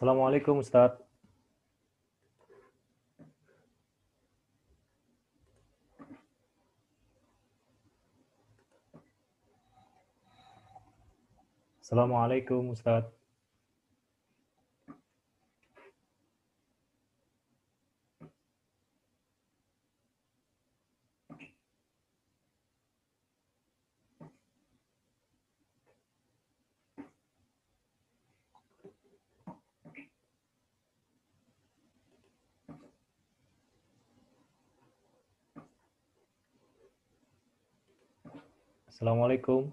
Assalamualaikum Ustaz. Assalamualaikum Ustaz. Assalamualaikum.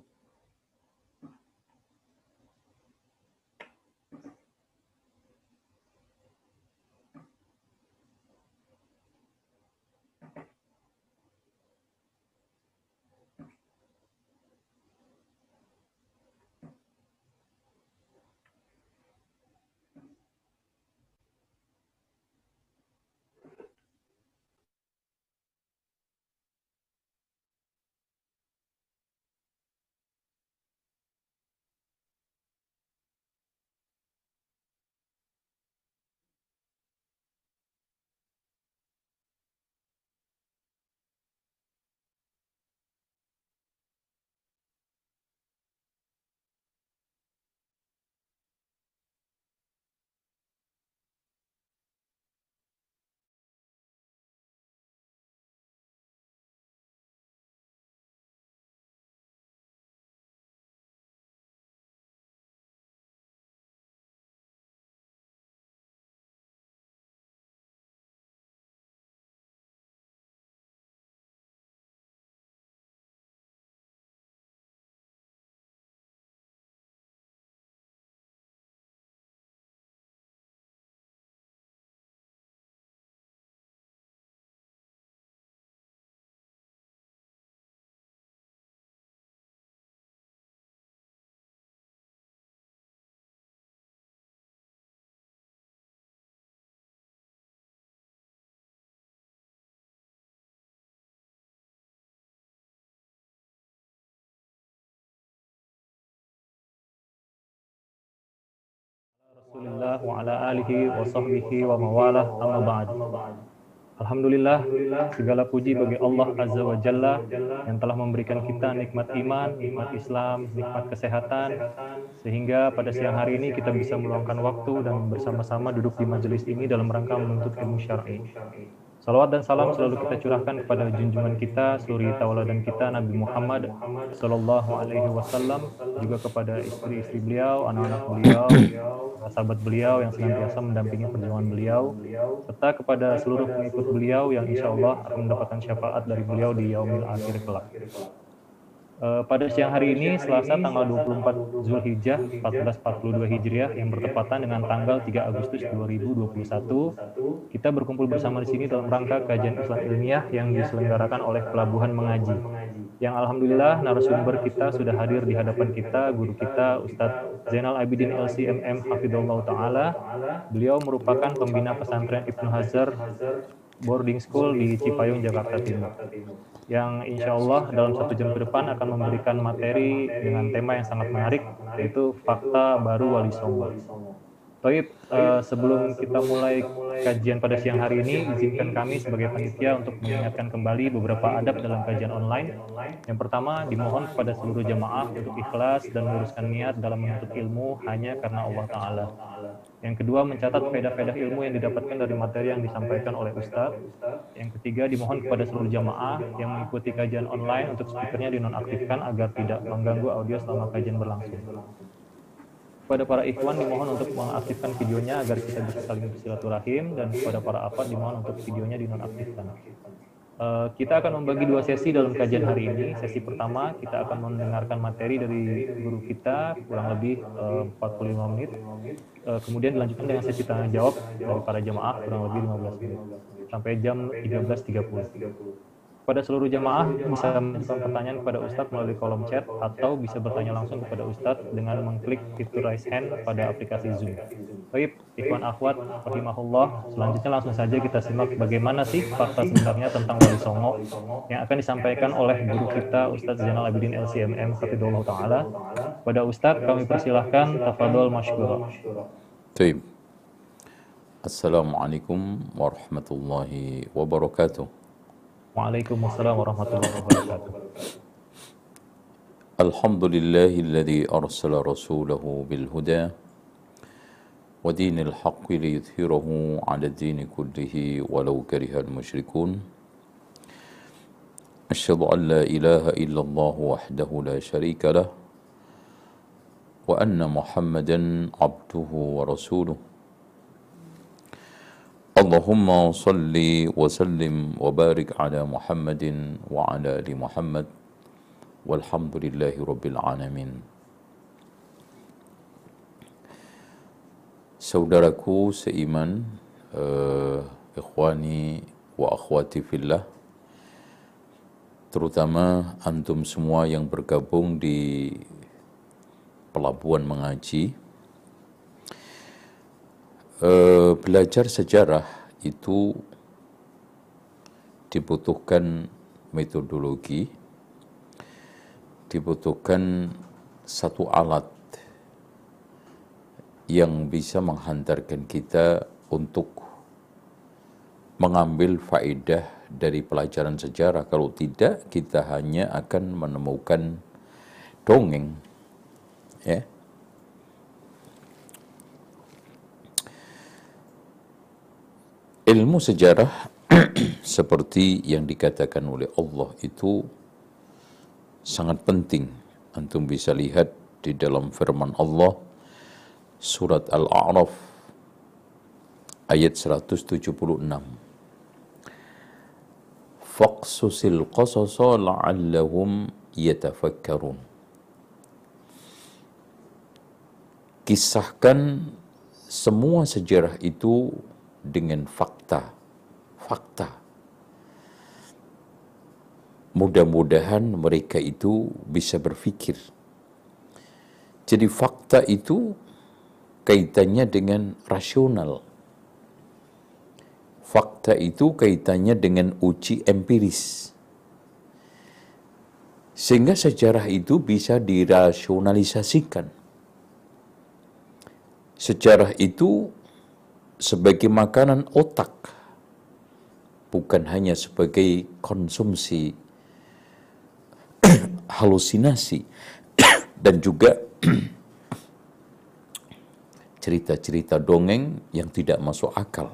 Wa. Alhamdulillah, segala puji bagi Allah Azza wa Jalla yang telah memberikan kita nikmat iman, nikmat Islam, nikmat kesehatan, sehingga pada siang hari ini kita bisa meluangkan waktu dan bersama-sama duduk di majelis ini dalam rangka menuntut ilmu syar'i. Salawat dan salam selalu kita curahkan kepada junjungan kita, suri tauladan kita Nabi Muhammad Sallallahu Alaihi Wasallam, juga kepada istri-istri beliau, anak-anak beliau, sahabat beliau yang senantiasa mendampingi perjuangan beliau, serta kepada seluruh pengikut beliau yang insya Allah akan mendapatkan syafaat dari beliau di yaumil akhir kelak. Uh, pada siang hari ini, Selasa tanggal 24 Zulhijjah 1442 Hijriah yang bertepatan dengan tanggal 3 Agustus 2021, kita berkumpul bersama di sini dalam rangka kajian Islam ilmiah yang diselenggarakan oleh Pelabuhan Mengaji. Yang alhamdulillah narasumber kita sudah hadir di hadapan kita, guru kita Ustadz Zainal Abidin LCMM Hafidullah Ta'ala. Beliau merupakan pembina pesantren Ibnu Hazar boarding school di Cipayung, Jakarta Timur yang insya Allah dalam satu jam ke depan akan memberikan materi dengan tema yang sangat menarik, yaitu fakta baru Wali Songo. Baik, uh, sebelum kita mulai kajian pada siang hari ini, izinkan kami sebagai panitia untuk mengingatkan kembali beberapa adab dalam kajian online. Yang pertama, dimohon kepada seluruh jamaah untuk ikhlas dan meluruskan niat dalam menuntut ilmu hanya karena Allah Ta'ala. Yang kedua, mencatat faedah-faedah ilmu yang didapatkan dari materi yang disampaikan oleh Ustadz. Yang ketiga, dimohon kepada seluruh jamaah yang mengikuti kajian online untuk speakernya dinonaktifkan agar tidak mengganggu audio selama kajian berlangsung kepada para ikhwan dimohon untuk mengaktifkan videonya agar kita bisa saling bersilaturahim dan kepada para afad dimohon untuk videonya dinonaktifkan. Uh, kita akan membagi dua sesi dalam kajian hari ini. Sesi pertama kita akan mendengarkan materi dari guru kita kurang lebih uh, 45 menit. Uh, kemudian dilanjutkan dengan sesi tanya jawab dari para jemaah kurang lebih 15 menit sampai jam 13.30 kepada seluruh jamaah bisa mengajukan pertanyaan kepada Ustadz melalui kolom chat atau bisa bertanya langsung kepada Ustadz dengan mengklik fitur raise hand pada aplikasi Zoom. Baik, Ikhwan Akhwat, rahimahullah. Selanjutnya langsung saja kita simak bagaimana sih fakta sebenarnya tentang Wali Songo yang akan disampaikan oleh guru kita Ustadz Zainal Abidin LCMM Hafidullah Ta'ala. Pada Ustadz kami persilahkan tafadol masykurah. Baik. Assalamualaikum warahmatullahi wabarakatuh. Waalaikumsalam warahmatullahi wabarakatuh. الحمد لله الذي أرسل رسوله بالهدى ودين الحق ليظهره على الدين كله ولو كره المشركون أشهد أن لا إله إلا الله وحده لا شريك له وأن محمدا عبده ورسوله Allahumma salli wa sallim wa barik ala Muhammadin wa ala ali Muhammad. Walhamdulillahi rabbil alamin. Saudaraku seiman uh, ikhwani wa akhwati fillah terutama antum semua yang bergabung di pelabuhan mengaji uh, belajar sejarah itu dibutuhkan metodologi, dibutuhkan satu alat yang bisa menghantarkan kita untuk mengambil faedah dari pelajaran sejarah. Kalau tidak, kita hanya akan menemukan dongeng. Ya. Ilmu sejarah seperti yang dikatakan oleh Allah itu sangat penting. Antum bisa lihat di dalam firman Allah surat Al-A'raf ayat 176. Faqsusil qasasa la'allahum yatafakkarun. Kisahkan semua sejarah itu dengan fakta. Fakta. Mudah-mudahan mereka itu bisa berfikir. Jadi fakta itu kaitannya dengan rasional. Fakta itu kaitannya dengan uji empiris. Sehingga sejarah itu bisa dirasionalisasikan. Sejarah itu sebagai makanan otak, bukan hanya sebagai konsumsi halusinasi dan juga cerita-cerita dongeng yang tidak masuk akal.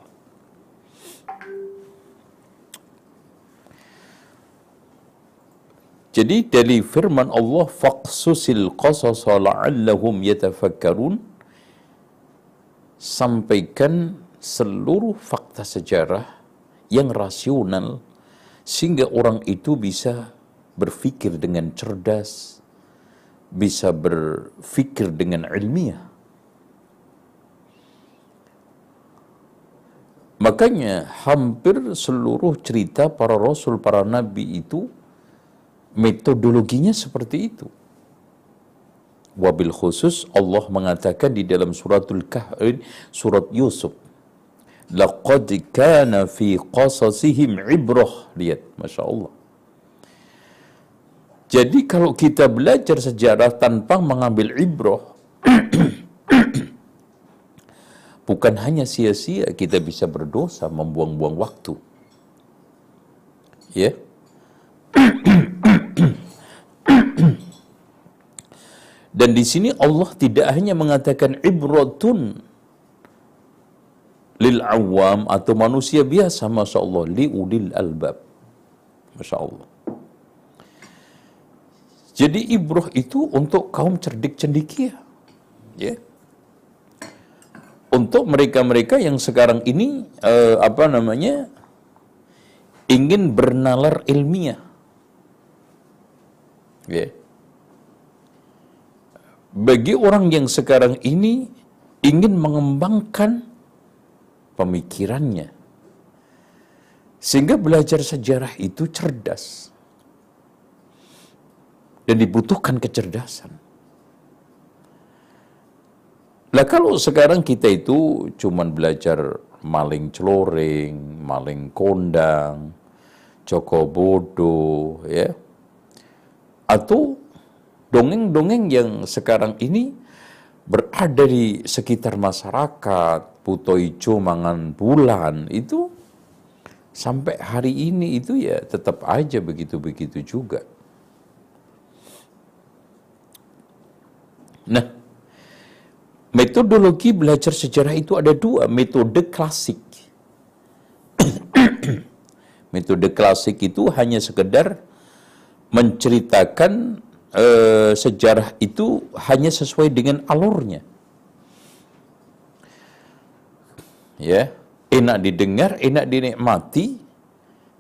Jadi dari firman Allah faqsusil qasasa la'allahum yatafakkarun sampaikan seluruh fakta sejarah yang rasional sehingga orang itu bisa berfikir dengan cerdas, bisa berfikir dengan ilmiah. Makanya hampir seluruh cerita para rasul, para nabi itu metodologinya seperti itu. Wabil khusus Allah mengatakan di dalam suratul kahfi surat Yusuf. Laqad kana fi qasasihim ibrah. Lihat, Masya Allah. Jadi kalau kita belajar sejarah tanpa mengambil ibrah, bukan hanya sia-sia kita bisa berdosa membuang-buang waktu. Ya. Dan di sini Allah tidak hanya mengatakan ibratun lil awam atau manusia biasa, masya Allah, li ulil albab, masya Allah. Jadi ibrah itu untuk kaum cerdik cendikia, ya. Untuk mereka-mereka yang sekarang ini uh, apa namanya ingin bernalar ilmiah, ya. Bagi orang yang sekarang ini ingin mengembangkan pemikirannya, sehingga belajar sejarah itu cerdas dan dibutuhkan kecerdasan. Lah kalau sekarang kita itu cuman belajar maling celoreng, maling kondang, Joko Bodo, ya, atau dongeng-dongeng yang sekarang ini berada di sekitar masyarakat, puto ijo mangan bulan itu sampai hari ini itu ya tetap aja begitu-begitu juga. Nah, metodologi belajar sejarah itu ada dua, metode klasik. metode klasik itu hanya sekedar menceritakan uh, sejarah itu hanya sesuai dengan alurnya. Ya, enak didengar, enak dinikmati,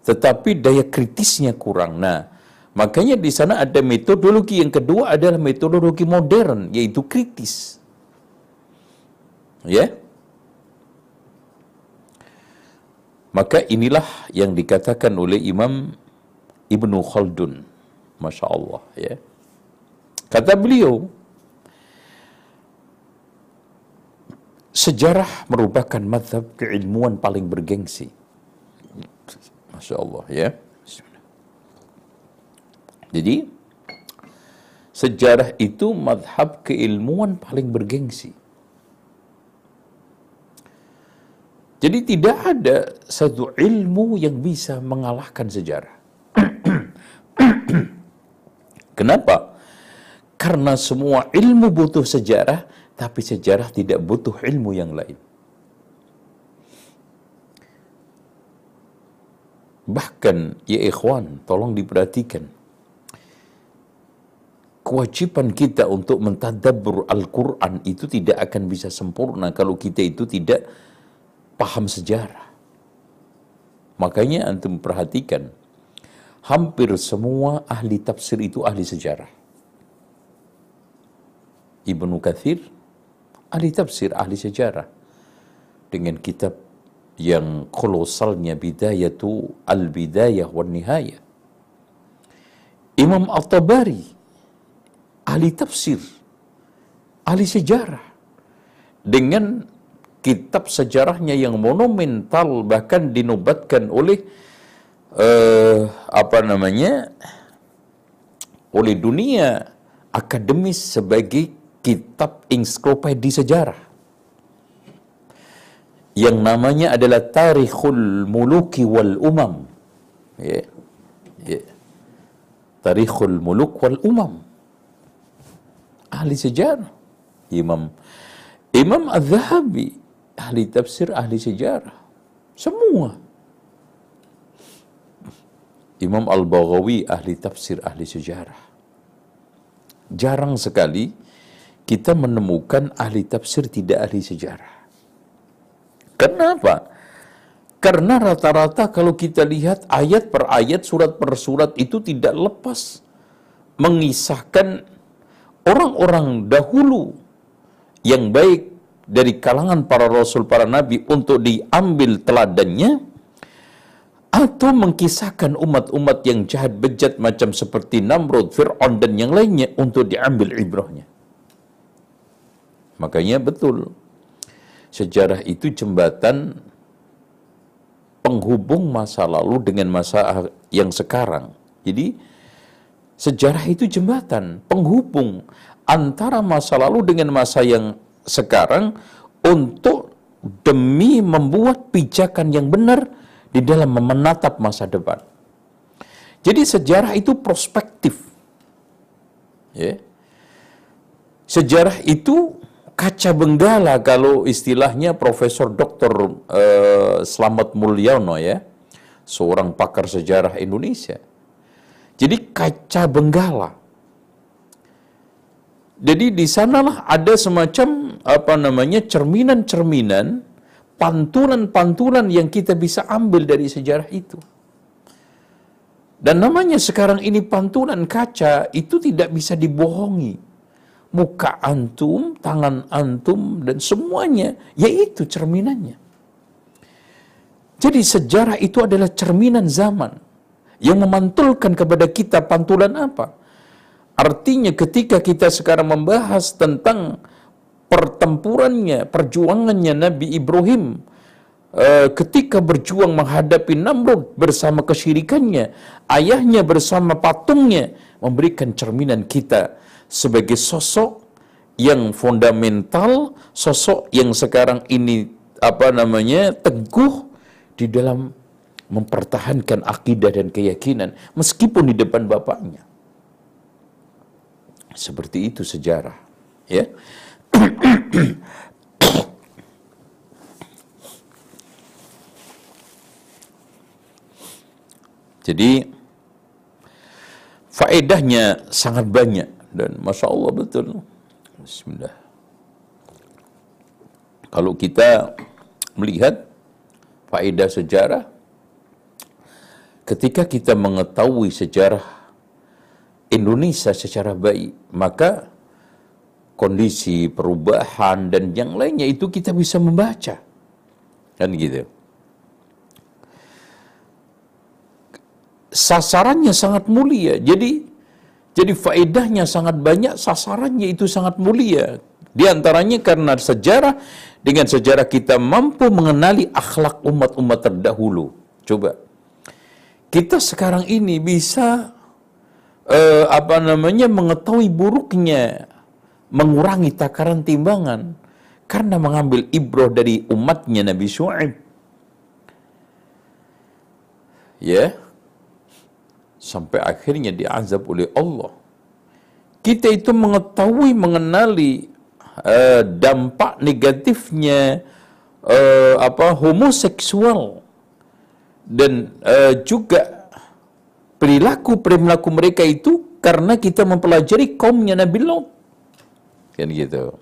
tetapi daya kritisnya kurang. Nah, makanya di sana ada metodologi yang kedua adalah metodologi modern, yaitu kritis. Ya. Maka inilah yang dikatakan oleh Imam Ibnu Khaldun. Masya Allah. Ya. Kata beliau, sejarah merupakan madhab keilmuan paling bergengsi. Masya Allah ya. Jadi, sejarah itu madhab keilmuan paling bergengsi. Jadi tidak ada satu ilmu yang bisa mengalahkan sejarah. Kenapa? Karena semua ilmu butuh sejarah, tapi sejarah tidak butuh ilmu yang lain. Bahkan, ya ikhwan, tolong diperhatikan. Kewajiban kita untuk mentadabbur Al-Quran itu tidak akan bisa sempurna kalau kita itu tidak paham sejarah. Makanya antum perhatikan, hampir semua ahli tafsir itu ahli sejarah. Ibnu Kathir ahli tafsir, ahli sejarah dengan kitab yang kolosalnya bidayatu al-bidayah wan nihayah. Imam At-Tabari ahli tafsir, ahli sejarah dengan kitab sejarahnya yang monumental bahkan dinobatkan oleh uh, apa namanya oleh dunia akademis sebagai kitab ensiklopedi sejarah yang namanya adalah Tarikhul Muluki wal Umam. Ya. Ya. Tarikhul Muluk wal Umam. Ahli sejarah. Imam Imam Az-Zahabi ahli tafsir, ahli sejarah. Semua. Imam Al-Baghawi ahli tafsir, ahli sejarah. Jarang sekali kita menemukan ahli tafsir tidak ahli sejarah. Kenapa? Karena rata-rata kalau kita lihat ayat per ayat, surat per surat itu tidak lepas mengisahkan orang-orang dahulu yang baik dari kalangan para rasul, para nabi untuk diambil teladannya atau mengkisahkan umat-umat yang jahat bejat macam seperti Namrud, Fir'aun dan yang lainnya untuk diambil ibrahnya. Makanya betul, sejarah itu jembatan penghubung masa lalu dengan masa yang sekarang. Jadi sejarah itu jembatan penghubung antara masa lalu dengan masa yang sekarang untuk demi membuat pijakan yang benar di dalam menatap masa depan. Jadi sejarah itu prospektif. Ya. Sejarah itu kaca benggala kalau istilahnya Profesor Dr. Uh, Slamet Mulyono ya, seorang pakar sejarah Indonesia. Jadi kaca benggala. Jadi di sanalah ada semacam apa namanya cerminan-cerminan, pantulan-pantulan yang kita bisa ambil dari sejarah itu. Dan namanya sekarang ini pantulan kaca itu tidak bisa dibohongi muka antum, tangan antum, dan semuanya, yaitu cerminannya. Jadi sejarah itu adalah cerminan zaman yang memantulkan kepada kita pantulan apa? Artinya ketika kita sekarang membahas tentang pertempurannya, perjuangannya Nabi Ibrahim uh, ketika berjuang menghadapi Namrud bersama kesyirikannya, ayahnya bersama patungnya memberikan cerminan kita sebagai sosok yang fundamental, sosok yang sekarang ini apa namanya teguh di dalam mempertahankan akidah dan keyakinan meskipun di depan bapaknya. Seperti itu sejarah, ya. Jadi faedahnya sangat banyak dan masya Allah betul. Bismillah. Kalau kita melihat faedah sejarah, ketika kita mengetahui sejarah Indonesia secara baik, maka kondisi perubahan dan yang lainnya itu kita bisa membaca. Kan gitu. Sasarannya sangat mulia. Jadi jadi faedahnya sangat banyak, sasarannya itu sangat mulia. Di antaranya karena sejarah, dengan sejarah kita mampu mengenali akhlak umat-umat terdahulu. Coba. Kita sekarang ini bisa uh, apa namanya mengetahui buruknya mengurangi takaran timbangan karena mengambil ibroh dari umatnya Nabi Shu'aib. Ya, sampai akhirnya diazab oleh Allah. Kita itu mengetahui, mengenali uh, dampak negatifnya uh, apa homoseksual dan uh, juga perilaku perilaku mereka itu karena kita mempelajari kaumnya Nabi Lot. Kan gitu.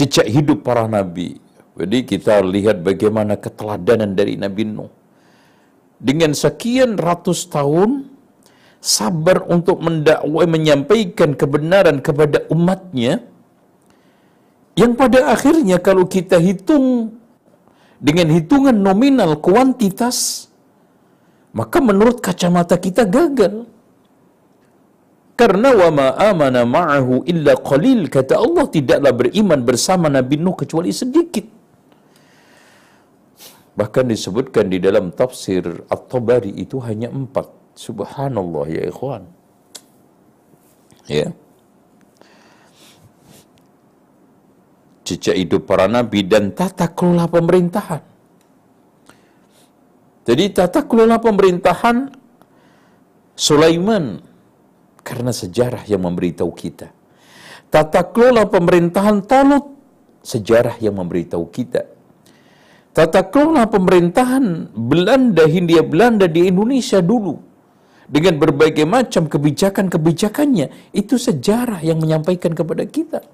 Jejak hidup para nabi. Jadi kita lihat bagaimana keteladanan dari Nabi Nuh dengan sekian ratus tahun sabar untuk mendakwai menyampaikan kebenaran kepada umatnya yang pada akhirnya kalau kita hitung dengan hitungan nominal kuantitas maka menurut kacamata kita gagal. Karena wa ma amana ma'ahu illa qalil kata Allah tidaklah beriman bersama Nabi Nuh kecuali sedikit Bahkan disebutkan di dalam tafsir At-Tabari itu hanya empat. Subhanallah ya ikhwan. Ya. Jejak hidup para nabi dan tata kelola pemerintahan. Jadi tata kelola pemerintahan Sulaiman karena sejarah yang memberitahu kita. Tata kelola pemerintahan Talut sejarah yang memberitahu kita tata kelola pemerintahan Belanda, Hindia Belanda di Indonesia dulu dengan berbagai macam kebijakan-kebijakannya. Itu sejarah yang menyampaikan kepada kita.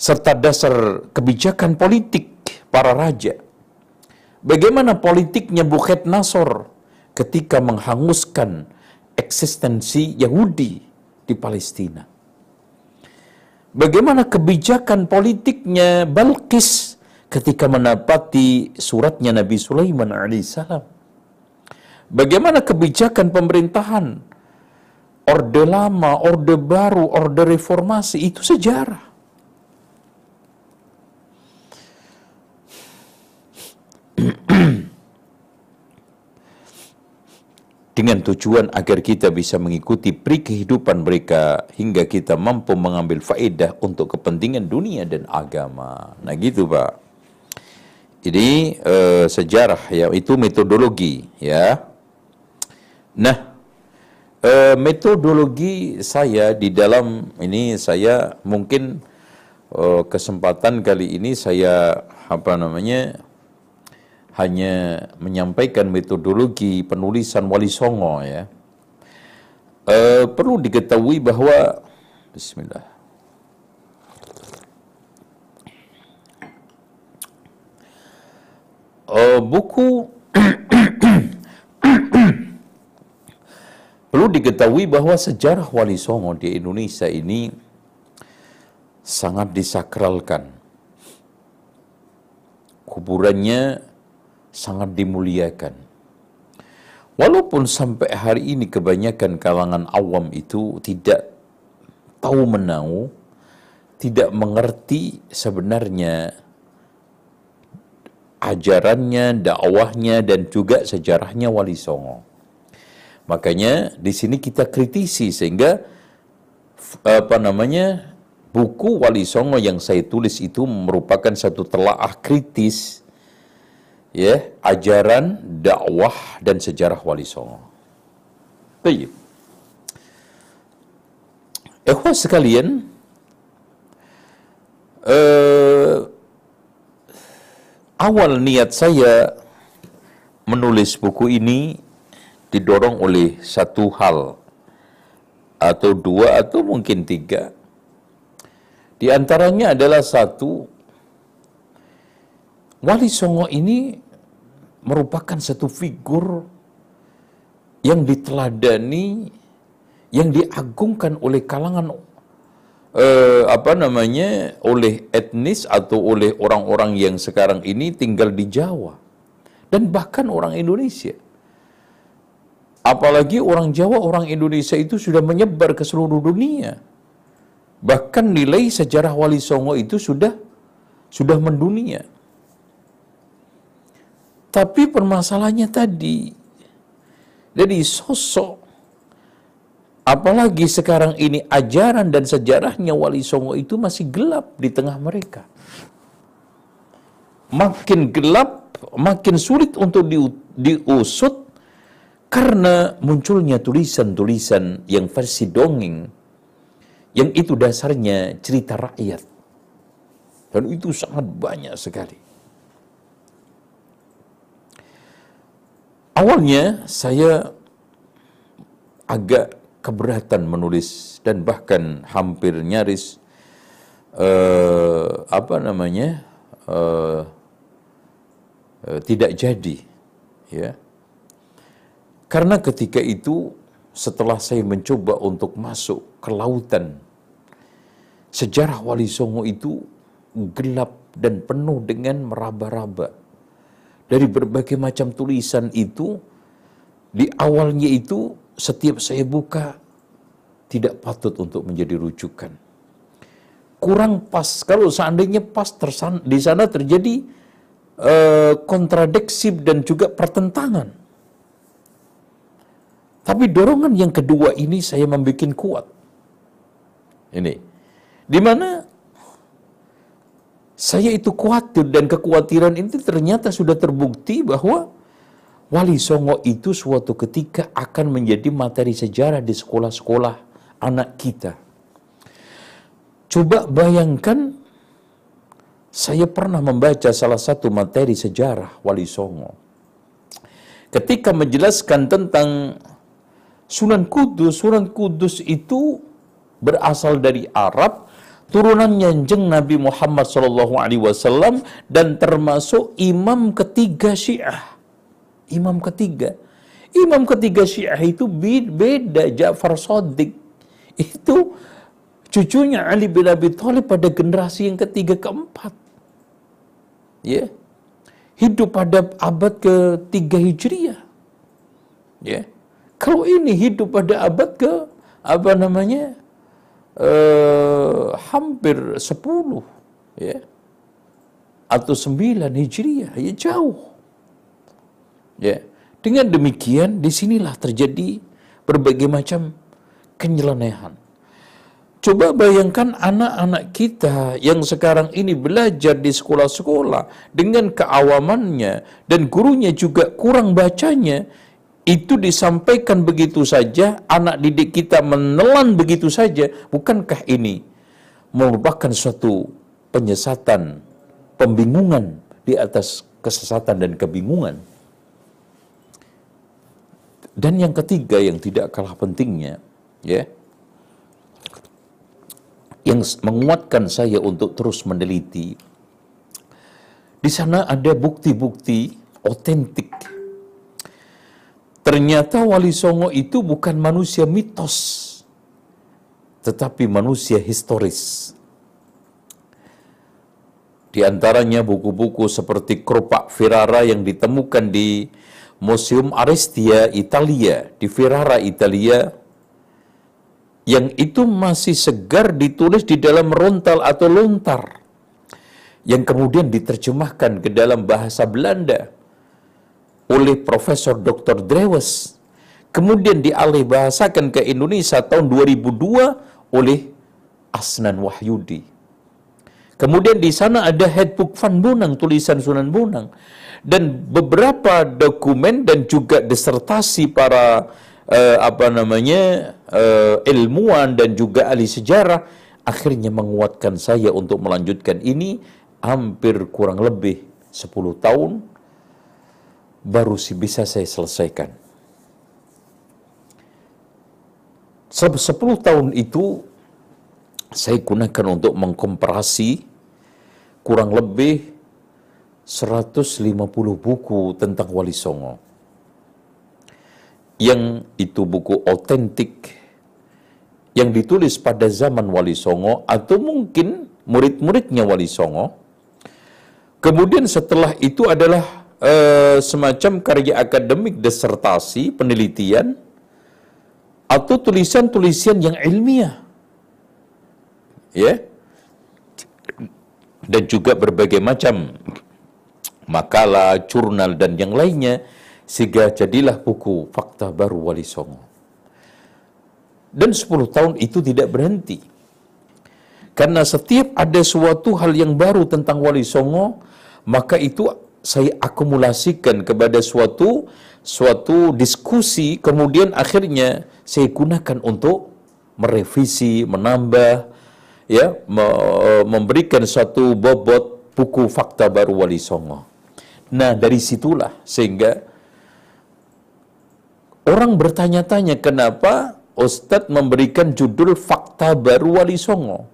Serta dasar kebijakan politik para raja. Bagaimana politiknya Bukhet Nasor ketika menghanguskan eksistensi Yahudi di Palestina? Bagaimana kebijakan politiknya Balkis ketika mendapati suratnya Nabi Sulaiman alaihissalam. Bagaimana kebijakan pemerintahan Orde lama, orde baru, orde reformasi itu sejarah. Dengan tujuan agar kita bisa mengikuti peri kehidupan mereka hingga kita mampu mengambil faedah untuk kepentingan dunia dan agama. Nah gitu Pak. Ini uh, sejarah ya itu metodologi ya. Nah, uh, metodologi saya di dalam ini saya mungkin uh, kesempatan kali ini saya apa namanya hanya menyampaikan metodologi penulisan Wali Songo ya. Uh, perlu diketahui bahwa Bismillah. Uh, buku perlu diketahui bahwa sejarah Wali Songo di Indonesia ini sangat disakralkan. Kuburannya sangat dimuliakan. Walaupun sampai hari ini kebanyakan kalangan awam itu tidak tahu menau, tidak mengerti sebenarnya ajarannya, dakwahnya dan juga sejarahnya Wali Songo. Makanya di sini kita kritisi sehingga apa namanya buku Wali Songo yang saya tulis itu merupakan satu telaah kritis ya ajaran, dakwah dan sejarah Wali Songo. Baik. Ikhwah sekalian, eh, awal niat saya menulis buku ini didorong oleh satu hal atau dua atau mungkin tiga. Di antaranya adalah satu, Wali Songo ini merupakan satu figur yang diteladani, yang diagungkan oleh kalangan eh, apa namanya, oleh etnis atau oleh orang-orang yang sekarang ini tinggal di Jawa dan bahkan orang Indonesia. Apalagi orang Jawa, orang Indonesia itu sudah menyebar ke seluruh dunia. Bahkan nilai sejarah Wali Songo itu sudah sudah mendunia. Tapi permasalahannya tadi, jadi sosok, apalagi sekarang ini ajaran dan sejarahnya Wali Songo itu masih gelap di tengah mereka. Makin gelap, makin sulit untuk diusut karena munculnya tulisan-tulisan yang versi dongeng, yang itu dasarnya cerita rakyat. Dan itu sangat banyak sekali. Awalnya saya agak keberatan menulis dan bahkan hampir nyaris uh, apa namanya uh, uh, tidak jadi ya karena ketika itu setelah saya mencoba untuk masuk ke lautan, sejarah Wali Songo itu gelap dan penuh dengan meraba-raba. Dari berbagai macam tulisan itu, di awalnya itu setiap saya buka tidak patut untuk menjadi rujukan. Kurang pas, kalau seandainya pas tersan, di sana terjadi uh, kontradiksi dan juga pertentangan tapi dorongan yang kedua ini saya membuat kuat. Ini. Di mana saya itu khawatir dan kekhawatiran ini ternyata sudah terbukti bahwa Wali Songo itu suatu ketika akan menjadi materi sejarah di sekolah-sekolah anak kita. Coba bayangkan saya pernah membaca salah satu materi sejarah Wali Songo. Ketika menjelaskan tentang Sunan Kudus, Sunan Kudus itu berasal dari Arab, turunan Nyanjeng Nabi Muhammad Wasallam dan termasuk imam ketiga Syiah. Imam ketiga. Imam ketiga Syiah itu beda Ja'far Sodik. Itu cucunya Ali bin Abi Thalib pada generasi yang ketiga keempat. Ya. Hidup pada abad ketiga Hijriah. Ya. Kalau ini hidup pada abad ke apa namanya uh, hampir 10 ya atau 9 Hijriah ya jauh. Ya. Dengan demikian di sinilah terjadi berbagai macam kenyelenehan. Coba bayangkan anak-anak kita yang sekarang ini belajar di sekolah-sekolah dengan keawamannya dan gurunya juga kurang bacanya, itu disampaikan begitu saja, anak didik kita menelan begitu saja, bukankah ini merupakan suatu penyesatan, pembingungan di atas kesesatan dan kebingungan? Dan yang ketiga yang tidak kalah pentingnya, ya, yang menguatkan saya untuk terus meneliti, di sana ada bukti-bukti otentik Ternyata Wali Songo itu bukan manusia mitos, tetapi manusia historis. Di antaranya buku-buku seperti Kerupak Firara yang ditemukan di Museum Arestia, Italia, di Firara, Italia, yang itu masih segar ditulis di dalam rontal atau lontar, yang kemudian diterjemahkan ke dalam bahasa Belanda oleh Profesor Dr. Drewes. Kemudian dialih bahasakan ke Indonesia tahun 2002 oleh Asnan Wahyudi. Kemudian di sana ada headbook Van Bonang, tulisan Sunan Bonang. Dan beberapa dokumen dan juga disertasi para uh, apa namanya uh, ilmuwan dan juga ahli sejarah akhirnya menguatkan saya untuk melanjutkan ini hampir kurang lebih 10 tahun baru sih bisa saya selesaikan. 10 tahun itu saya gunakan untuk mengkomparasi kurang lebih 150 buku tentang Wali Songo. Yang itu buku otentik yang ditulis pada zaman Wali Songo atau mungkin murid-muridnya Wali Songo. Kemudian setelah itu adalah uh, semacam karya akademik, disertasi, penelitian, atau tulisan-tulisan yang ilmiah. Ya. Dan juga berbagai macam makalah, jurnal, dan yang lainnya, sehingga jadilah buku Fakta Baru Wali Songo. Dan 10 tahun itu tidak berhenti. Karena setiap ada suatu hal yang baru tentang Wali Songo, maka itu saya akumulasikan kepada suatu suatu diskusi kemudian akhirnya saya gunakan untuk merevisi, menambah ya, memberikan suatu bobot buku fakta baru Wali Songo. Nah, dari situlah sehingga orang bertanya-tanya kenapa Ustadz memberikan judul fakta baru Wali Songo.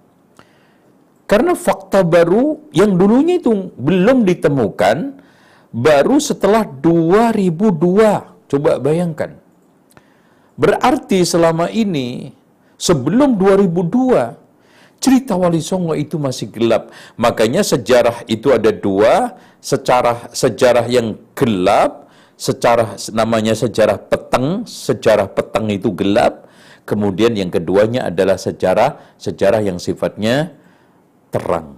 Karena fakta baru yang dulunya itu belum ditemukan baru setelah 2002. Coba bayangkan. Berarti selama ini sebelum 2002 cerita Wali Songo itu masih gelap. Makanya sejarah itu ada dua, secara sejarah yang gelap, secara namanya sejarah peteng, sejarah peteng itu gelap. Kemudian yang keduanya adalah sejarah sejarah yang sifatnya terang.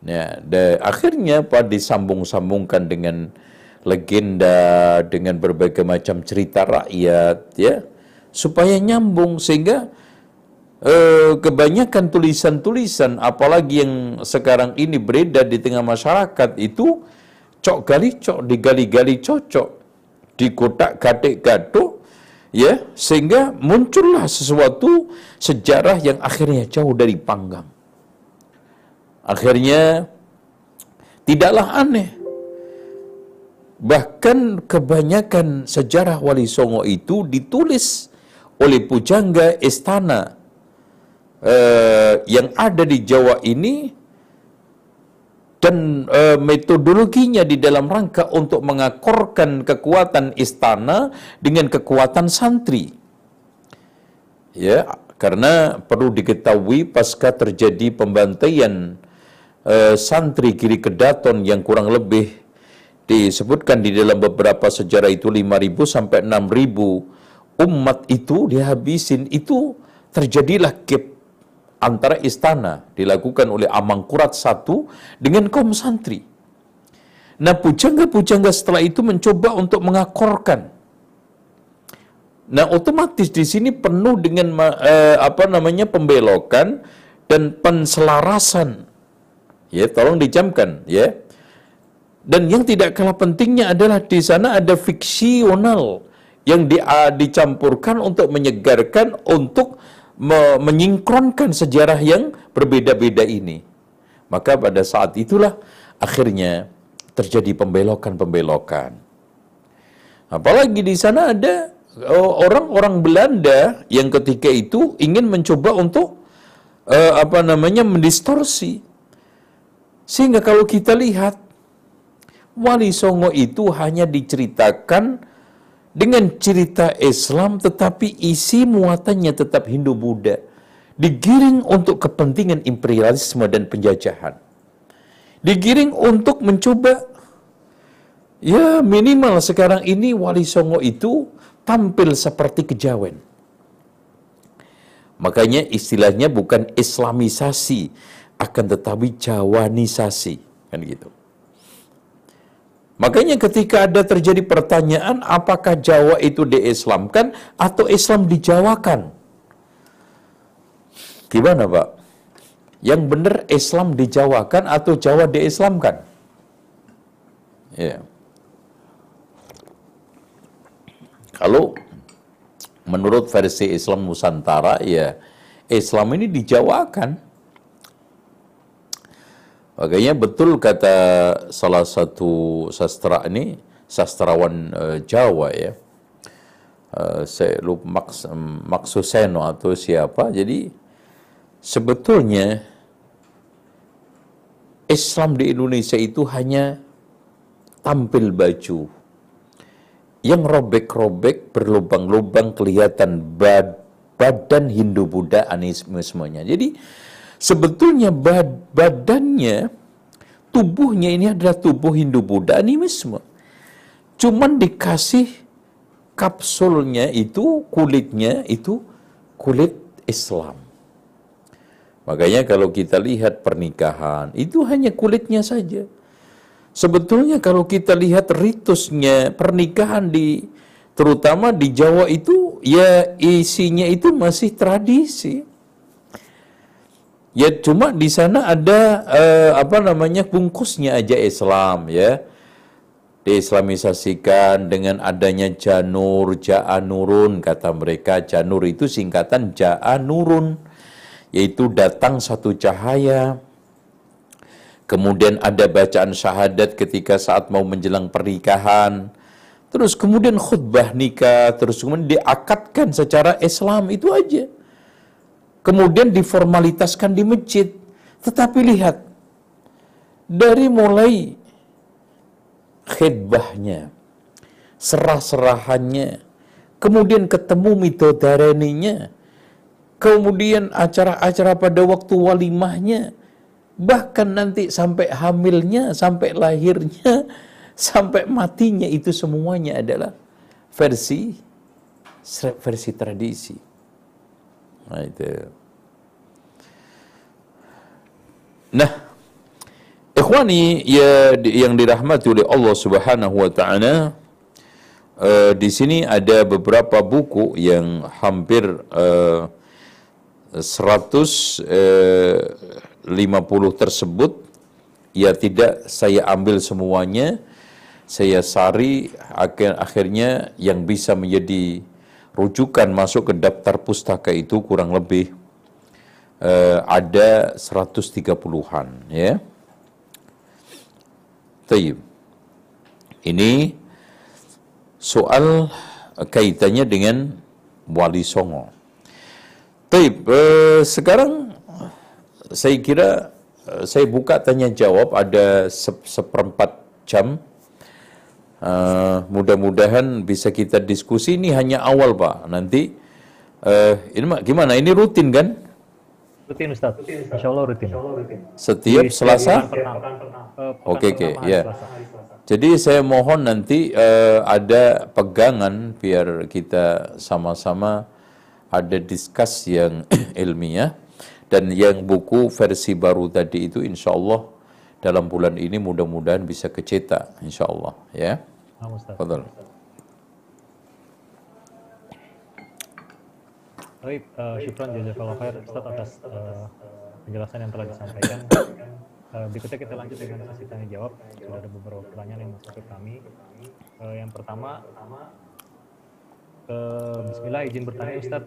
Ya, dan akhirnya pada disambung-sambungkan dengan legenda, dengan berbagai macam cerita rakyat, ya, supaya nyambung sehingga eh, kebanyakan tulisan-tulisan, apalagi yang sekarang ini beredar di tengah masyarakat itu cok gali cok, digali-gali cocok, di kotak gatik gaduk, ya, sehingga muncullah sesuatu sejarah yang akhirnya jauh dari panggang. Akhirnya tidaklah aneh. Bahkan kebanyakan sejarah Wali Songo itu ditulis oleh pujangga istana uh, yang ada di Jawa ini dan uh, metodologinya di dalam rangka untuk mengakorkan kekuatan istana dengan kekuatan santri. Ya, karena perlu diketahui pasca terjadi pembantaian eh, santri kiri kedaton yang kurang lebih disebutkan di dalam beberapa sejarah itu 5.000 sampai 6.000 umat itu dihabisin itu terjadilah gap antara istana dilakukan oleh Amangkurat satu dengan kaum santri. Nah pujangga-pujangga setelah itu mencoba untuk mengakorkan. Nah otomatis di sini penuh dengan eh, apa namanya pembelokan dan penselarasan Ya, tolong dijamkan, ya. Dan yang tidak kalah pentingnya adalah di sana ada fiksional yang di, uh, dicampurkan untuk menyegarkan, untuk me menyingkronkan sejarah yang berbeda-beda ini. Maka pada saat itulah akhirnya terjadi pembelokan-pembelokan. Apalagi di sana ada uh, orang-orang Belanda yang ketika itu ingin mencoba untuk uh, apa namanya mendistorsi sehingga kalau kita lihat, Wali Songo itu hanya diceritakan dengan cerita Islam tetapi isi muatannya tetap Hindu-Buddha. Digiring untuk kepentingan imperialisme dan penjajahan. Digiring untuk mencoba ya minimal sekarang ini Wali Songo itu tampil seperti kejawen. Makanya istilahnya bukan islamisasi, akan tetapi jawanisasi kan gitu. Makanya ketika ada terjadi pertanyaan apakah Jawa itu diislamkan atau Islam dijawakan? Gimana Pak? Yang benar Islam dijawakan atau Jawa diislamkan? Ya. Kalau menurut versi Islam Nusantara ya Islam ini dijawakan. Makanya betul kata salah satu sastra ini, sastrawan uh, Jawa ya, uh, saya lupa Maks, Maksuseno atau siapa. Jadi sebetulnya Islam di Indonesia itu hanya tampil baju yang robek-robek berlubang-lubang kelihatan bad, badan Hindu-Buddha animismenya. Jadi sebetulnya bad, badannya, tubuhnya ini adalah tubuh Hindu-Buddha animisme. Cuman dikasih kapsulnya itu, kulitnya itu kulit Islam. Makanya kalau kita lihat pernikahan, itu hanya kulitnya saja Sebetulnya kalau kita lihat ritusnya pernikahan di terutama di Jawa itu ya isinya itu masih tradisi. Ya cuma di sana ada eh, apa namanya bungkusnya aja Islam ya. Diislamisasikan dengan adanya janur, ja'anurun kata mereka. Janur itu singkatan ja'anurun yaitu datang satu cahaya Kemudian ada bacaan syahadat ketika saat mau menjelang pernikahan. Terus kemudian khutbah nikah, terus kemudian diakatkan secara Islam itu aja. Kemudian diformalitaskan di masjid. Tetapi lihat, dari mulai khidbahnya, serah-serahannya, kemudian ketemu midodareninya, kemudian acara-acara pada waktu walimahnya, bahkan nanti sampai hamilnya, sampai lahirnya, sampai matinya itu semuanya adalah versi versi tradisi. Nah, itu. Nah, ikhwani ya yang dirahmati oleh Allah Subhanahu wa taala uh, di sini ada beberapa buku yang hampir uh, 100 uh, 50 tersebut ya tidak saya ambil semuanya saya sari akhir akhirnya yang bisa menjadi rujukan masuk ke daftar pustaka itu kurang lebih uh, ada 130-an ya. Tayyib. Ini soal kaitannya dengan Wali Songo. Tayyib, uh, sekarang saya kira eh, saya buka tanya jawab ada se seperempat jam. Uh, Mudah-mudahan bisa kita diskusi ini hanya awal pak. Nanti uh, ini mak gimana? Ini rutin kan? Rutin Ustaz. Insya Allah rutin. Setiap Selasa? Oke oke ya. Jadi saya mohon nanti uh, ada pegangan biar kita sama-sama ada diskus yang ilmiah dan yang buku versi baru tadi itu insya Allah dalam bulan ini mudah-mudahan bisa kecetak insya Allah ya. Fadal. Baik, uh, syukran jazakallah khair Ustaz atas uh, penjelasan yang telah disampaikan. Uh, berikutnya kita lanjut dengan sesi tanya jawab. Sudah ada beberapa pertanyaan yang masuk ke kami. Uh, yang pertama, uh, Bismillah izin bertanya Ustaz.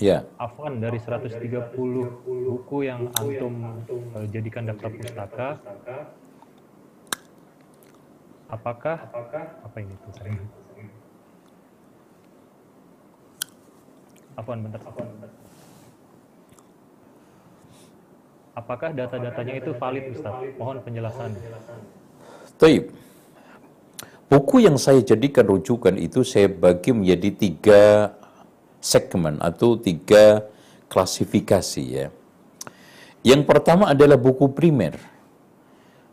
Ya. Afwan dari 130 buku yang antum uh, jadikan daftar pustaka, apakah apa ini tuh saya? Afwan bentar. Afwan bentar. Apakah data-datanya itu valid Ustaz? Mohon penjelasan. Taib. Buku yang saya jadikan rujukan itu saya bagi menjadi tiga segmen atau tiga klasifikasi ya. Yang pertama adalah buku primer.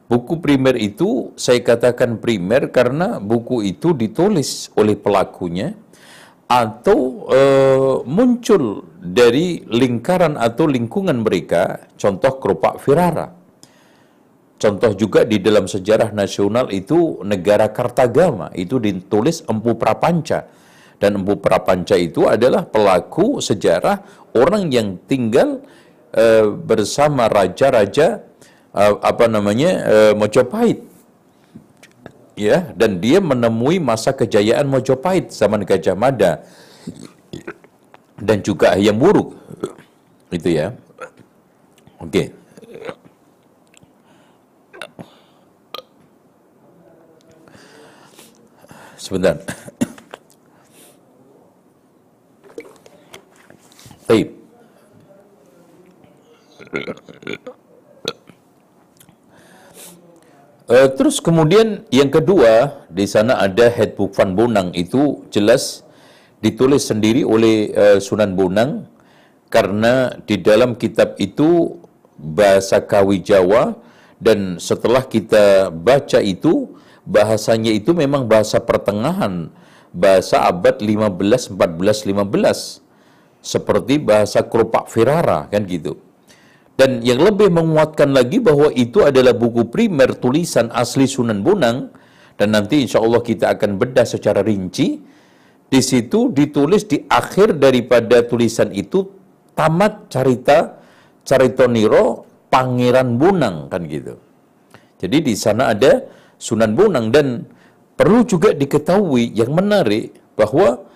Buku primer itu saya katakan primer karena buku itu ditulis oleh pelakunya atau e, muncul dari lingkaran atau lingkungan mereka, contoh kerupak Firara. Contoh juga di dalam sejarah nasional itu negara Kartagama, itu ditulis Empu Prapanca dan Empu Prapanca itu adalah pelaku sejarah orang yang tinggal uh, bersama raja-raja apa namanya uh, Mojopahit ya dan dia menemui masa kejayaan Mojopahit zaman Gajah Mada dan juga Hayam Wuruk itu ya oke okay. sebentar Baik. Uh, terus kemudian yang kedua di sana ada Headbook Van Bonang itu jelas ditulis sendiri oleh uh, Sunan Bonang karena di dalam kitab itu bahasa Kawi Jawa dan setelah kita baca itu bahasanya itu memang bahasa pertengahan bahasa abad 15 14 15 seperti bahasa kerupak Firara kan gitu dan yang lebih menguatkan lagi bahwa itu adalah buku primer tulisan asli Sunan Bonang dan nanti insya Allah kita akan bedah secara rinci. Di situ ditulis di akhir daripada tulisan itu tamat cerita Caritoniro Pangeran Bonang kan gitu. Jadi di sana ada Sunan Bonang dan perlu juga diketahui yang menarik bahwa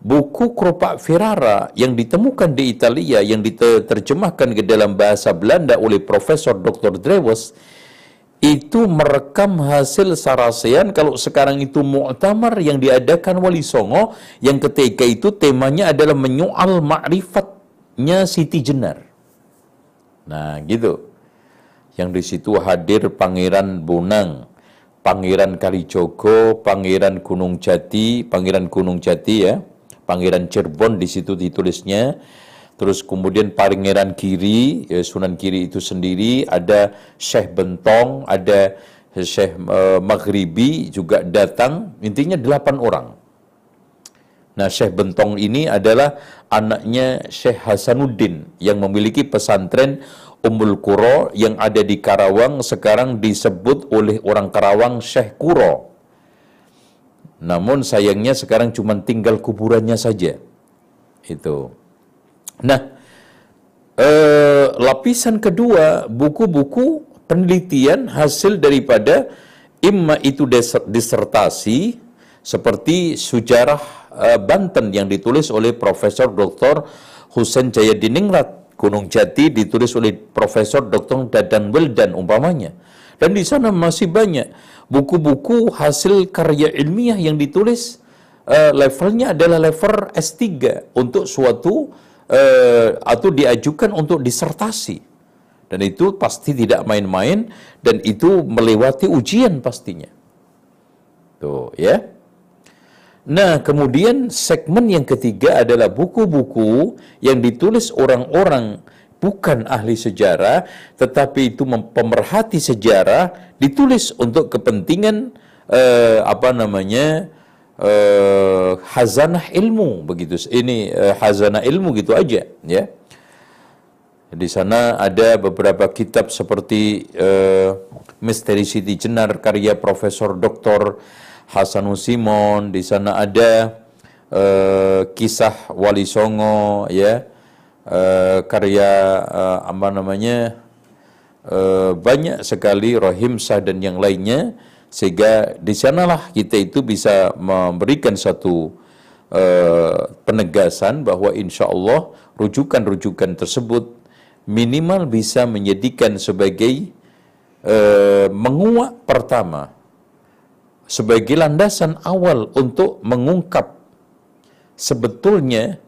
buku Kropak Ferrara yang ditemukan di Italia yang diterjemahkan ke dalam bahasa Belanda oleh Profesor Dr. Drewes itu merekam hasil sarasean kalau sekarang itu mu'tamar yang diadakan Wali Songo yang ketika itu temanya adalah menyoal ma'rifatnya Siti Jenar. Nah, gitu. Yang di situ hadir Pangeran Bonang, Pangeran Kalijogo, Pangeran Gunung Jati, Pangeran Gunung Jati ya Pangeran Cirebon di situ ditulisnya. Terus kemudian Pangeran Kiri, ya, Sunan Kiri itu sendiri, ada Syekh Bentong, ada Syekh uh, Maghribi juga datang, intinya delapan orang. Nah Syekh Bentong ini adalah anaknya Syekh Hasanuddin yang memiliki pesantren Ummul Qura yang ada di Karawang sekarang disebut oleh orang Karawang Syekh Kuro. Namun sayangnya sekarang cuma tinggal kuburannya saja. Itu. Nah, eh, lapisan kedua buku-buku penelitian hasil daripada imma itu disertasi seperti sejarah eh, Banten yang ditulis oleh Profesor Dr. Husain Jayadiningrat Gunung Jati ditulis oleh Profesor Dr. Dadan Wildan umpamanya. Dan di sana masih banyak buku-buku hasil karya ilmiah yang ditulis uh, levelnya adalah level S3 untuk suatu uh, atau diajukan untuk disertasi. Dan itu pasti tidak main-main dan itu melewati ujian pastinya. Tuh, ya. Nah, kemudian segmen yang ketiga adalah buku-buku yang ditulis orang-orang bukan ahli sejarah, tetapi itu pemerhati sejarah, ditulis untuk kepentingan eh, apa namanya eh, hazanah ilmu begitu. Ini eh, hazanah ilmu gitu aja, ya. Di sana ada beberapa kitab seperti eh, Misteri Siti Jenar karya Profesor Dr. Hasanul Simon. Di sana ada eh, kisah Wali Songo, ya uh, karya uh, apa namanya uh, banyak sekali Rohim Sah dan yang lainnya sehingga di sanalah kita itu bisa memberikan satu uh, penegasan bahwa insya Allah rujukan-rujukan tersebut minimal bisa menjadikan sebagai uh, menguak pertama sebagai landasan awal untuk mengungkap sebetulnya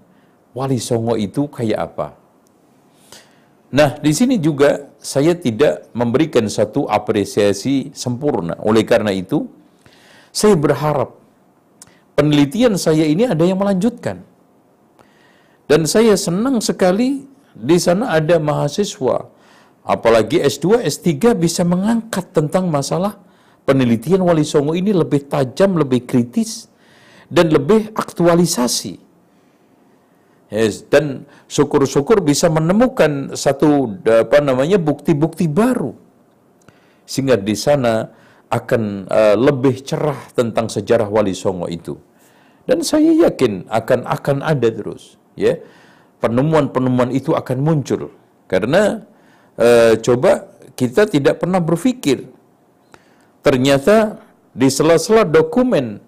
Wali Songo itu kayak apa? Nah, di sini juga saya tidak memberikan satu apresiasi sempurna. Oleh karena itu, saya berharap penelitian saya ini ada yang melanjutkan. Dan saya senang sekali di sana ada mahasiswa, apalagi S2, S3 bisa mengangkat tentang masalah penelitian Wali Songo ini lebih tajam, lebih kritis, dan lebih aktualisasi. Yes, dan syukur-syukur bisa menemukan satu apa namanya bukti-bukti baru. Sehingga di sana akan uh, lebih cerah tentang sejarah Wali Songo itu. Dan saya yakin akan akan ada terus ya. Penemuan-penemuan itu akan muncul. Karena eh, coba kita tidak pernah berpikir ternyata di sela-sela dokumen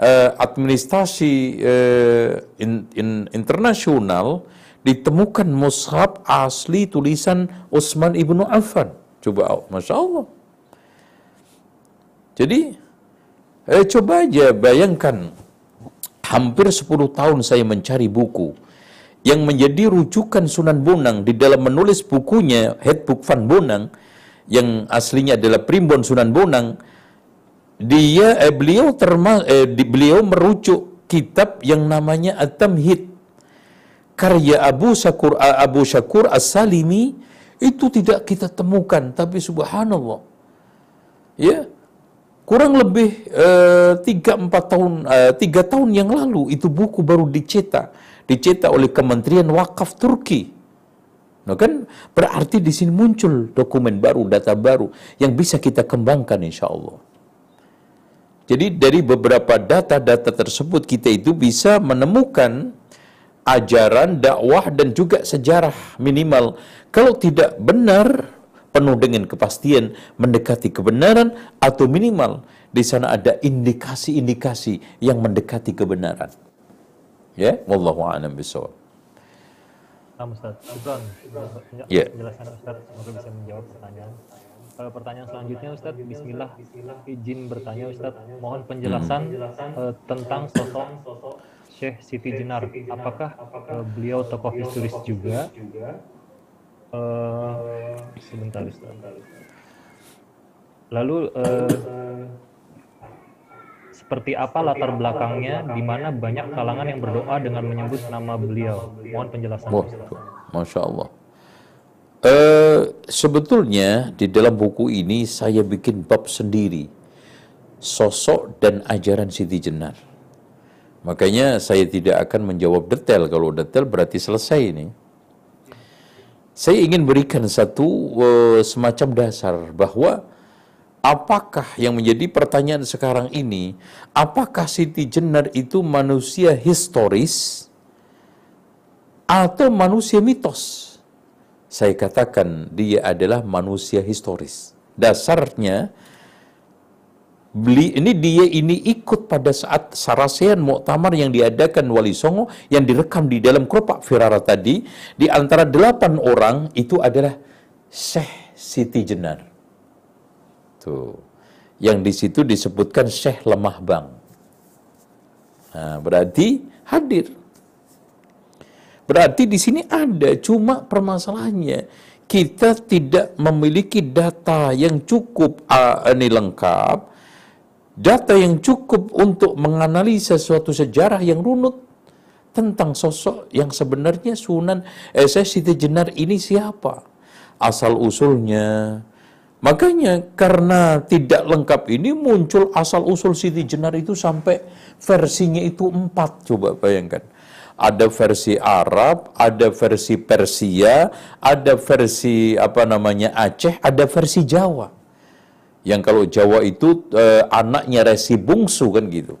eh, administrasi eh, in- in- internasional ditemukan mushaf asli tulisan Utsman ibnu Affan. Coba, masya Allah. Jadi, eh, coba aja bayangkan, hampir 10 tahun saya mencari buku yang menjadi rujukan Sunan Bonang di dalam menulis bukunya Headbook Van Bonang yang aslinya adalah Primbon Sunan Bonang dia eh, beliau terma eh, di, beliau merujuk kitab yang namanya At-Tamhid. Karya Abu Syakur Abu Syakur As-Salimi itu tidak kita temukan tapi subhanallah. Ya kurang lebih tiga empat tahun eh, tiga tahun yang lalu itu buku baru dicetak. Dicetak oleh Kementerian Wakaf Turki. Nah kan berarti di sini muncul dokumen baru, data baru yang bisa kita kembangkan insya Allah. Jadi dari beberapa data-data tersebut kita itu bisa menemukan ajaran, dakwah dan juga sejarah minimal. Kalau tidak benar, penuh dengan kepastian mendekati kebenaran atau minimal di sana ada indikasi-indikasi yang mendekati kebenaran. Ya, wallahu a'lam bishawab. Nah, Ustaz. Ya. Penjelasan Ustaz, semoga bisa menjawab pertanyaan. Eh, pertanyaan selanjutnya Ustaz, Bismillah, izin bertanya Ustaz, mohon penjelasan eh, tentang sosok Syekh Siti Jenar. Apakah eh, beliau tokoh historis juga? Eh, sebentar Ustaz. Lalu eh, seperti apa latar belakangnya di mana banyak kalangan yang berdoa dengan menyebut nama beliau? Mohon penjelasan. Masya Allah. Eh, sebetulnya di dalam buku ini saya bikin bab sendiri sosok dan ajaran Siti Jenar. Makanya saya tidak akan menjawab detail. Kalau detail berarti selesai ini. Saya ingin berikan satu eh, semacam dasar bahwa apakah yang menjadi pertanyaan sekarang ini, apakah Siti Jenar itu manusia historis atau manusia mitos? Saya katakan dia adalah manusia historis. Dasarnya beli ini dia ini ikut pada saat sarasean muktamar yang diadakan Wali Songo yang direkam di dalam kelopak Firara tadi di antara delapan orang itu adalah Syekh Siti Jenar. Tuh. Yang di situ disebutkan Syekh Lemah Bang. Nah, berarti hadir. Berarti di sini ada, cuma permasalahannya kita tidak memiliki data yang cukup uh, ini lengkap, data yang cukup untuk menganalisa suatu sejarah yang runut tentang sosok yang sebenarnya Sunan eh, saya Siti Jenar ini siapa, asal usulnya. Makanya karena tidak lengkap ini muncul asal usul Siti Jenar itu sampai versinya itu empat coba bayangkan ada versi Arab, ada versi Persia, ada versi apa namanya Aceh, ada versi Jawa. Yang kalau Jawa itu eh, anaknya Resi Bungsu kan gitu.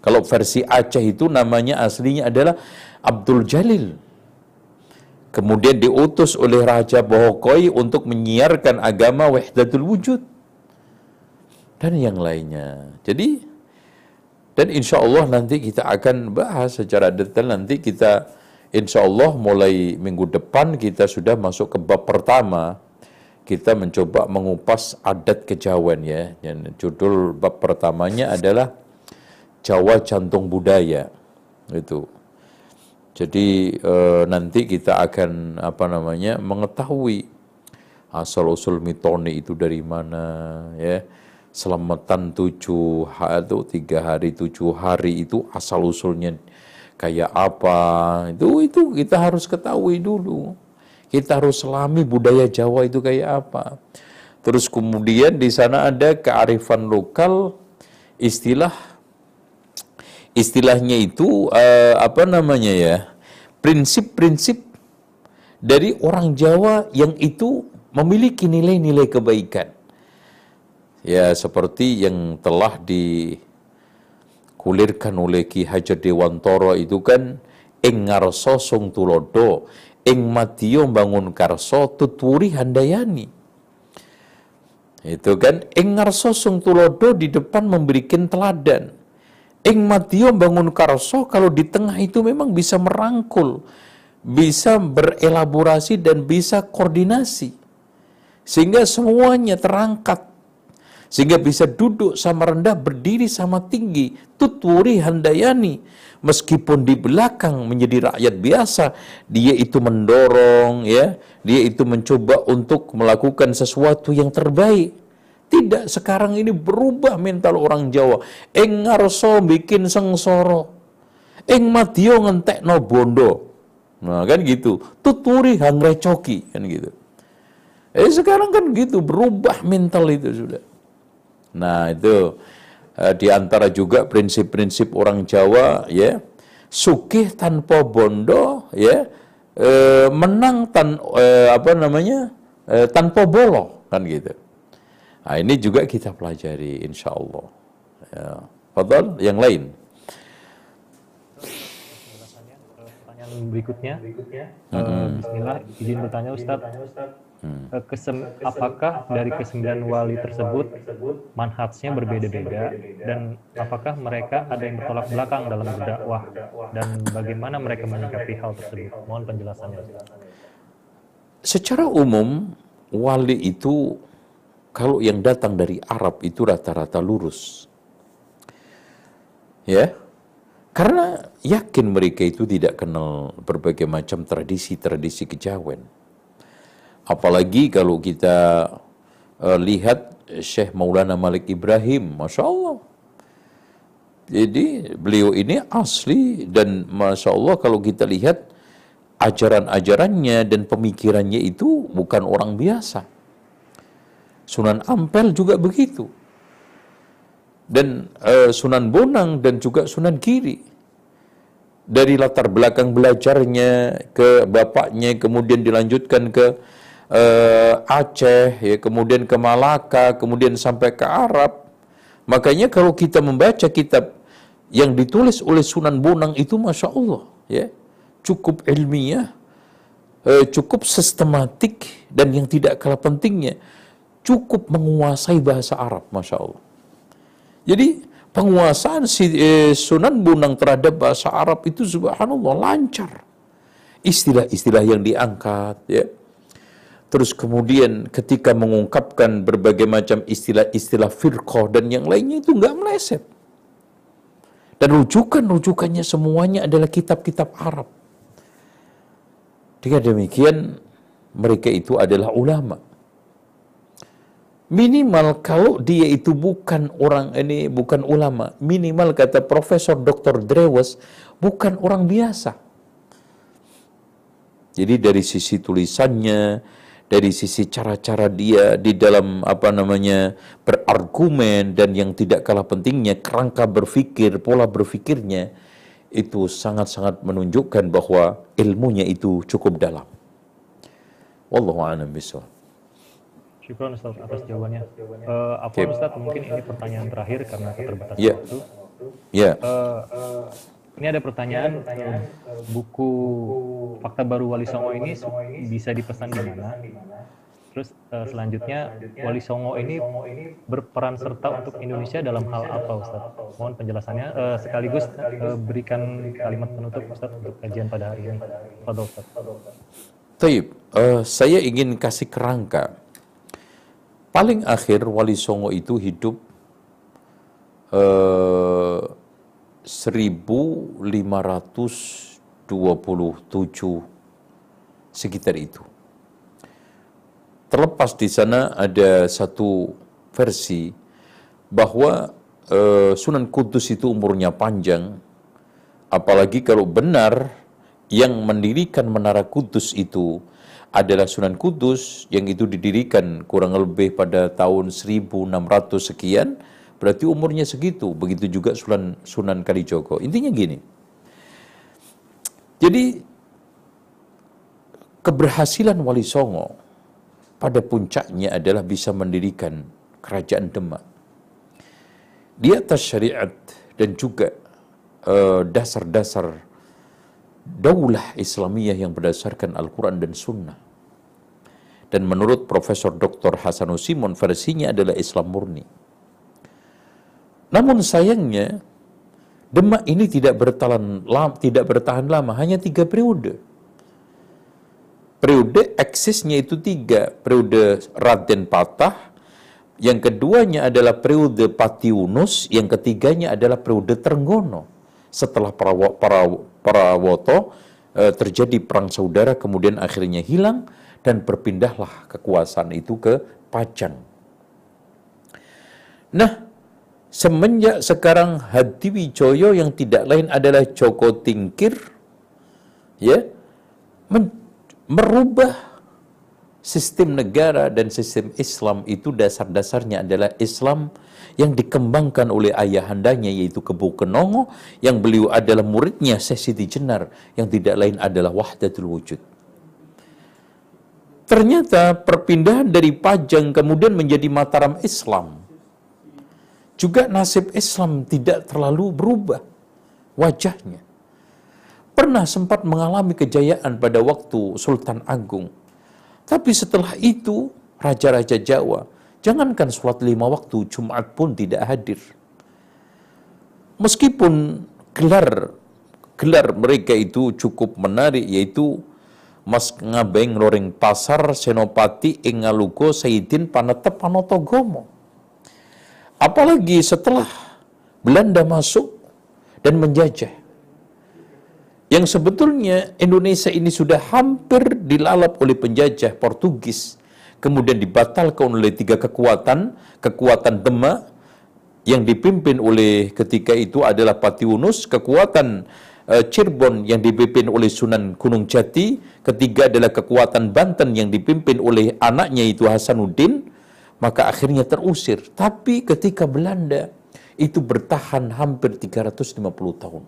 Kalau versi Aceh itu namanya aslinya adalah Abdul Jalil. Kemudian diutus oleh Raja Bohokoi untuk menyiarkan agama Wahdatul Wujud. Dan yang lainnya. Jadi dan insya Allah nanti kita akan bahas secara detail nanti kita insya Allah mulai minggu depan kita sudah masuk ke bab pertama. Kita mencoba mengupas adat kejawen ya. Dan judul bab pertamanya adalah Jawa Jantung Budaya. Itu. Jadi e, nanti kita akan apa namanya mengetahui asal usul mitoni itu dari mana ya selamatan tujuh hari tiga hari tujuh hari itu asal usulnya kayak apa. Itu itu kita harus ketahui dulu. Kita harus selami budaya Jawa itu kayak apa. Terus kemudian di sana ada kearifan lokal. Istilah istilahnya itu uh, apa namanya ya prinsip-prinsip dari orang Jawa yang itu memiliki nilai-nilai kebaikan ya seperti yang telah dikulirkan oleh Ki Hajar Dewantoro itu kan engar sosong tulodo ing matiyo bangun karso tuturi handayani. Itu kan ing ngarso sung tulodo di depan memberikan teladan. Ing matiyo bangun karso kalau di tengah itu memang bisa merangkul bisa berelaborasi dan bisa koordinasi. Sehingga semuanya terangkat sehingga bisa duduk sama rendah berdiri sama tinggi. Tuturi handayani. Meskipun di belakang menjadi rakyat biasa dia itu mendorong ya. Dia itu mencoba untuk melakukan sesuatu yang terbaik. Tidak sekarang ini berubah mental orang Jawa. Eng ngarso bikin sengsoro. Eng matio ngentek no bondo. Nah kan gitu. Tuturi hangrecoki kan gitu. Eh sekarang kan gitu berubah mental itu sudah Nah, itu uh, di antara juga prinsip-prinsip orang Jawa ya. Sukih tanpa bondo ya. Uh, menang tan uh, apa namanya? Uh, tanpa bolo kan gitu. Nah, ini juga kita pelajari insya Allah. Ya. Fadal, yang lain. Pertanyaan berikutnya. Uh, Bismillah, izin bertanya Ustadz. Hmm. Kesem, apakah dari kesembilan wali tersebut manhajnya berbeda-beda dan apakah mereka ada yang bertolak belakang dalam berdakwah dan bagaimana mereka menyikapi hal tersebut? Mohon penjelasannya. Secara umum wali itu kalau yang datang dari Arab itu rata-rata lurus. Ya. Karena yakin mereka itu tidak kenal berbagai macam tradisi-tradisi kejawen Apalagi kalau kita uh, lihat Syekh Maulana Malik Ibrahim, Masya Allah. Jadi beliau ini asli dan Masya Allah kalau kita lihat ajaran-ajarannya dan pemikirannya itu bukan orang biasa. Sunan Ampel juga begitu. Dan uh, Sunan Bonang dan juga Sunan Kiri. Dari latar belakang belajarnya ke bapaknya kemudian dilanjutkan ke uh, Aceh, ya, kemudian ke Malaka, kemudian sampai ke Arab. Makanya kalau kita membaca kitab yang ditulis oleh Sunan Bonang itu Masya Allah, ya, cukup ilmiah, uh, cukup sistematik, dan yang tidak kalah pentingnya, cukup menguasai bahasa Arab, Masya Allah. Jadi penguasaan si, eh, Sunan Bonang terhadap bahasa Arab itu subhanallah lancar. Istilah-istilah yang diangkat, ya, Terus kemudian ketika mengungkapkan berbagai macam istilah-istilah firqah dan yang lainnya itu nggak meleset. Dan rujukan-rujukannya semuanya adalah kitab-kitab Arab. Dengan demikian mereka itu adalah ulama. Minimal kalau dia itu bukan orang ini bukan ulama, minimal kata Profesor Dr. Drewes bukan orang biasa. Jadi dari sisi tulisannya, dari sisi cara-cara dia di dalam apa namanya berargumen dan yang tidak kalah pentingnya kerangka berpikir, pola berpikirnya itu sangat-sangat menunjukkan bahwa ilmunya itu cukup dalam. Wallahu a'lam bishawab. Syukron Ustaz atas jawabannya. Uh, apa okay. Ustaz mungkin ini pertanyaan terakhir karena keterbatasan yeah. waktu. Ya. Yeah. Uh, ini ada pertanyaan, buku Fakta Baru Wali Songo ini bisa dipesan di mana? Terus uh, selanjutnya Wali Songo ini berperan serta untuk Indonesia dalam hal apa Ustaz? Mohon penjelasannya uh, sekaligus uh, berikan kalimat penutup Ustaz untuk kajian pada hari ini. Fadol Ustaz. Taib, uh, saya ingin kasih kerangka. Paling akhir Wali Songo itu hidup uh, 1527 sekitar itu. Terlepas di sana ada satu versi bahwa uh, Sunan Kudus itu umurnya panjang, apalagi kalau benar yang mendirikan Menara Kudus itu adalah Sunan Kudus yang itu didirikan kurang lebih pada tahun 1600 sekian, Berarti umurnya segitu. Begitu juga Sunan, Sunan Kalijogo. Intinya gini. Jadi keberhasilan Wali Songo pada puncaknya adalah bisa mendirikan kerajaan Demak. Di atas syariat dan juga eh, dasar-dasar daulah Islamiyah yang berdasarkan Al-Quran dan Sunnah. Dan menurut Profesor Dr. Hasanus Simon, versinya adalah Islam murni. Namun sayangnya, Demak ini tidak bertahan lama, tidak bertahan lama, hanya tiga periode. Periode eksisnya itu tiga, periode Raden Patah, yang keduanya adalah periode Patiunus, yang ketiganya adalah periode Trenggono. Setelah para, para, para woto eh, terjadi perang saudara, kemudian akhirnya hilang, dan berpindahlah kekuasaan itu ke Pajang. Nah, Semenjak sekarang Hadiwijoyo yang tidak lain adalah Joko Tingkir, ya, merubah sistem negara dan sistem Islam itu dasar-dasarnya adalah Islam yang dikembangkan oleh ayahandanya yaitu Kebu Kenongo yang beliau adalah muridnya Sesiti Jenar yang tidak lain adalah Wahdatul Wujud. Ternyata perpindahan dari Pajang kemudian menjadi Mataram Islam juga nasib Islam tidak terlalu berubah wajahnya. Pernah sempat mengalami kejayaan pada waktu Sultan Agung. Tapi setelah itu, Raja-Raja Jawa, jangankan sholat lima waktu, Jumat pun tidak hadir. Meskipun gelar gelar mereka itu cukup menarik, yaitu Mas Ngabeng Loreng Pasar Senopati Ingalugo Sayyidin Panetep Panotogomo Apalagi setelah Belanda masuk dan menjajah. Yang sebetulnya Indonesia ini sudah hampir dilalap oleh penjajah Portugis. Kemudian dibatalkan oleh tiga kekuatan, kekuatan Demak yang dipimpin oleh ketika itu adalah Patiunus, kekuatan uh, Cirebon yang dipimpin oleh Sunan Gunung Jati, ketiga adalah kekuatan Banten yang dipimpin oleh anaknya itu Hasanuddin, maka akhirnya terusir. Tapi ketika Belanda itu bertahan hampir 350 tahun.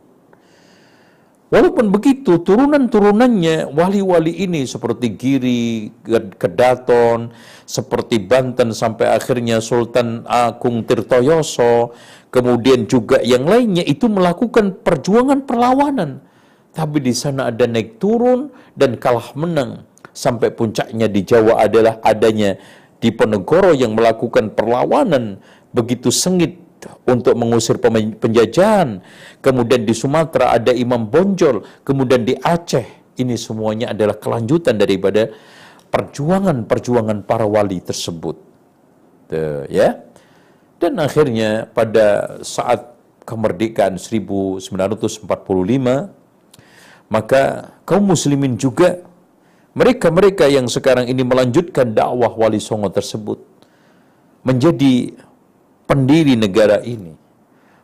Walaupun begitu, turunan-turunannya wali-wali ini seperti Giri, Kedaton, seperti Banten sampai akhirnya Sultan Agung Tirtoyoso, kemudian juga yang lainnya itu melakukan perjuangan perlawanan. Tapi di sana ada naik turun dan kalah menang. Sampai puncaknya di Jawa adalah adanya di Ponegoro yang melakukan perlawanan begitu sengit untuk mengusir penjajahan. Kemudian di Sumatera ada Imam Bonjol, kemudian di Aceh. Ini semuanya adalah kelanjutan daripada perjuangan-perjuangan para wali tersebut. Tuh, ya. Dan akhirnya pada saat kemerdekaan 1945 maka kaum muslimin juga mereka-mereka yang sekarang ini melanjutkan dakwah Wali Songo tersebut menjadi pendiri negara ini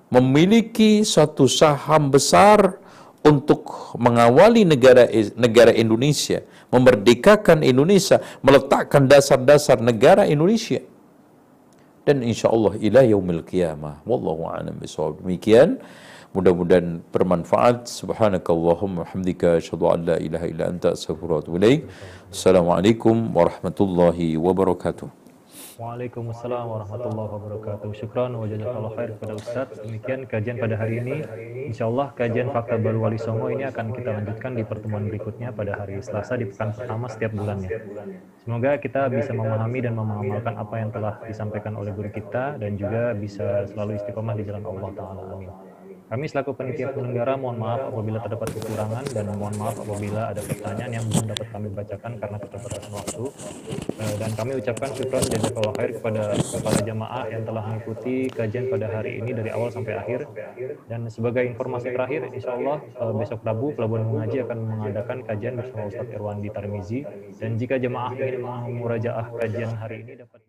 memiliki satu saham besar untuk mengawali negara negara Indonesia, memerdekakan Indonesia, meletakkan dasar-dasar negara Indonesia. Dan insya Allah ila yaumil qiyamah. Wallahu a'lam bishawab. Demikian Mudah-mudahan bermanfaat. Subhanakallahumma hamdika asyhadu an la ilaha illa anta astaghfiruka wa atubu ilaik. Assalamualaikum warahmatullahi wabarakatuh. Waalaikumsalam warahmatullahi wabarakatuh. Syukran wa jazakallahu khair kepada Ustaz. Demikian kajian pada hari ini. Insyaallah kajian fakta baru Wali Songo ini akan kita lanjutkan di pertemuan berikutnya pada hari Selasa di pekan pertama setiap bulannya. Semoga kita bisa memahami dan mengamalkan apa yang telah disampaikan oleh guru kita dan juga bisa selalu istiqomah di jalan Allah Taala. Amin. Kami selaku penitia penyelenggara mohon maaf apabila terdapat kekurangan dan mohon maaf apabila ada pertanyaan yang belum dapat kami bacakan karena keterbatasan waktu. Eh, dan kami ucapkan syukur dan jazakallah khair kepada para jamaah yang telah mengikuti kajian pada hari ini dari awal sampai akhir. Dan sebagai informasi terakhir, insya Allah eh, besok Rabu Pelabuhan Mengaji akan mengadakan kajian bersama Ustadz Irwandi Tarmizi. Dan jika jamaah ingin murajaah kajian hari ini dapat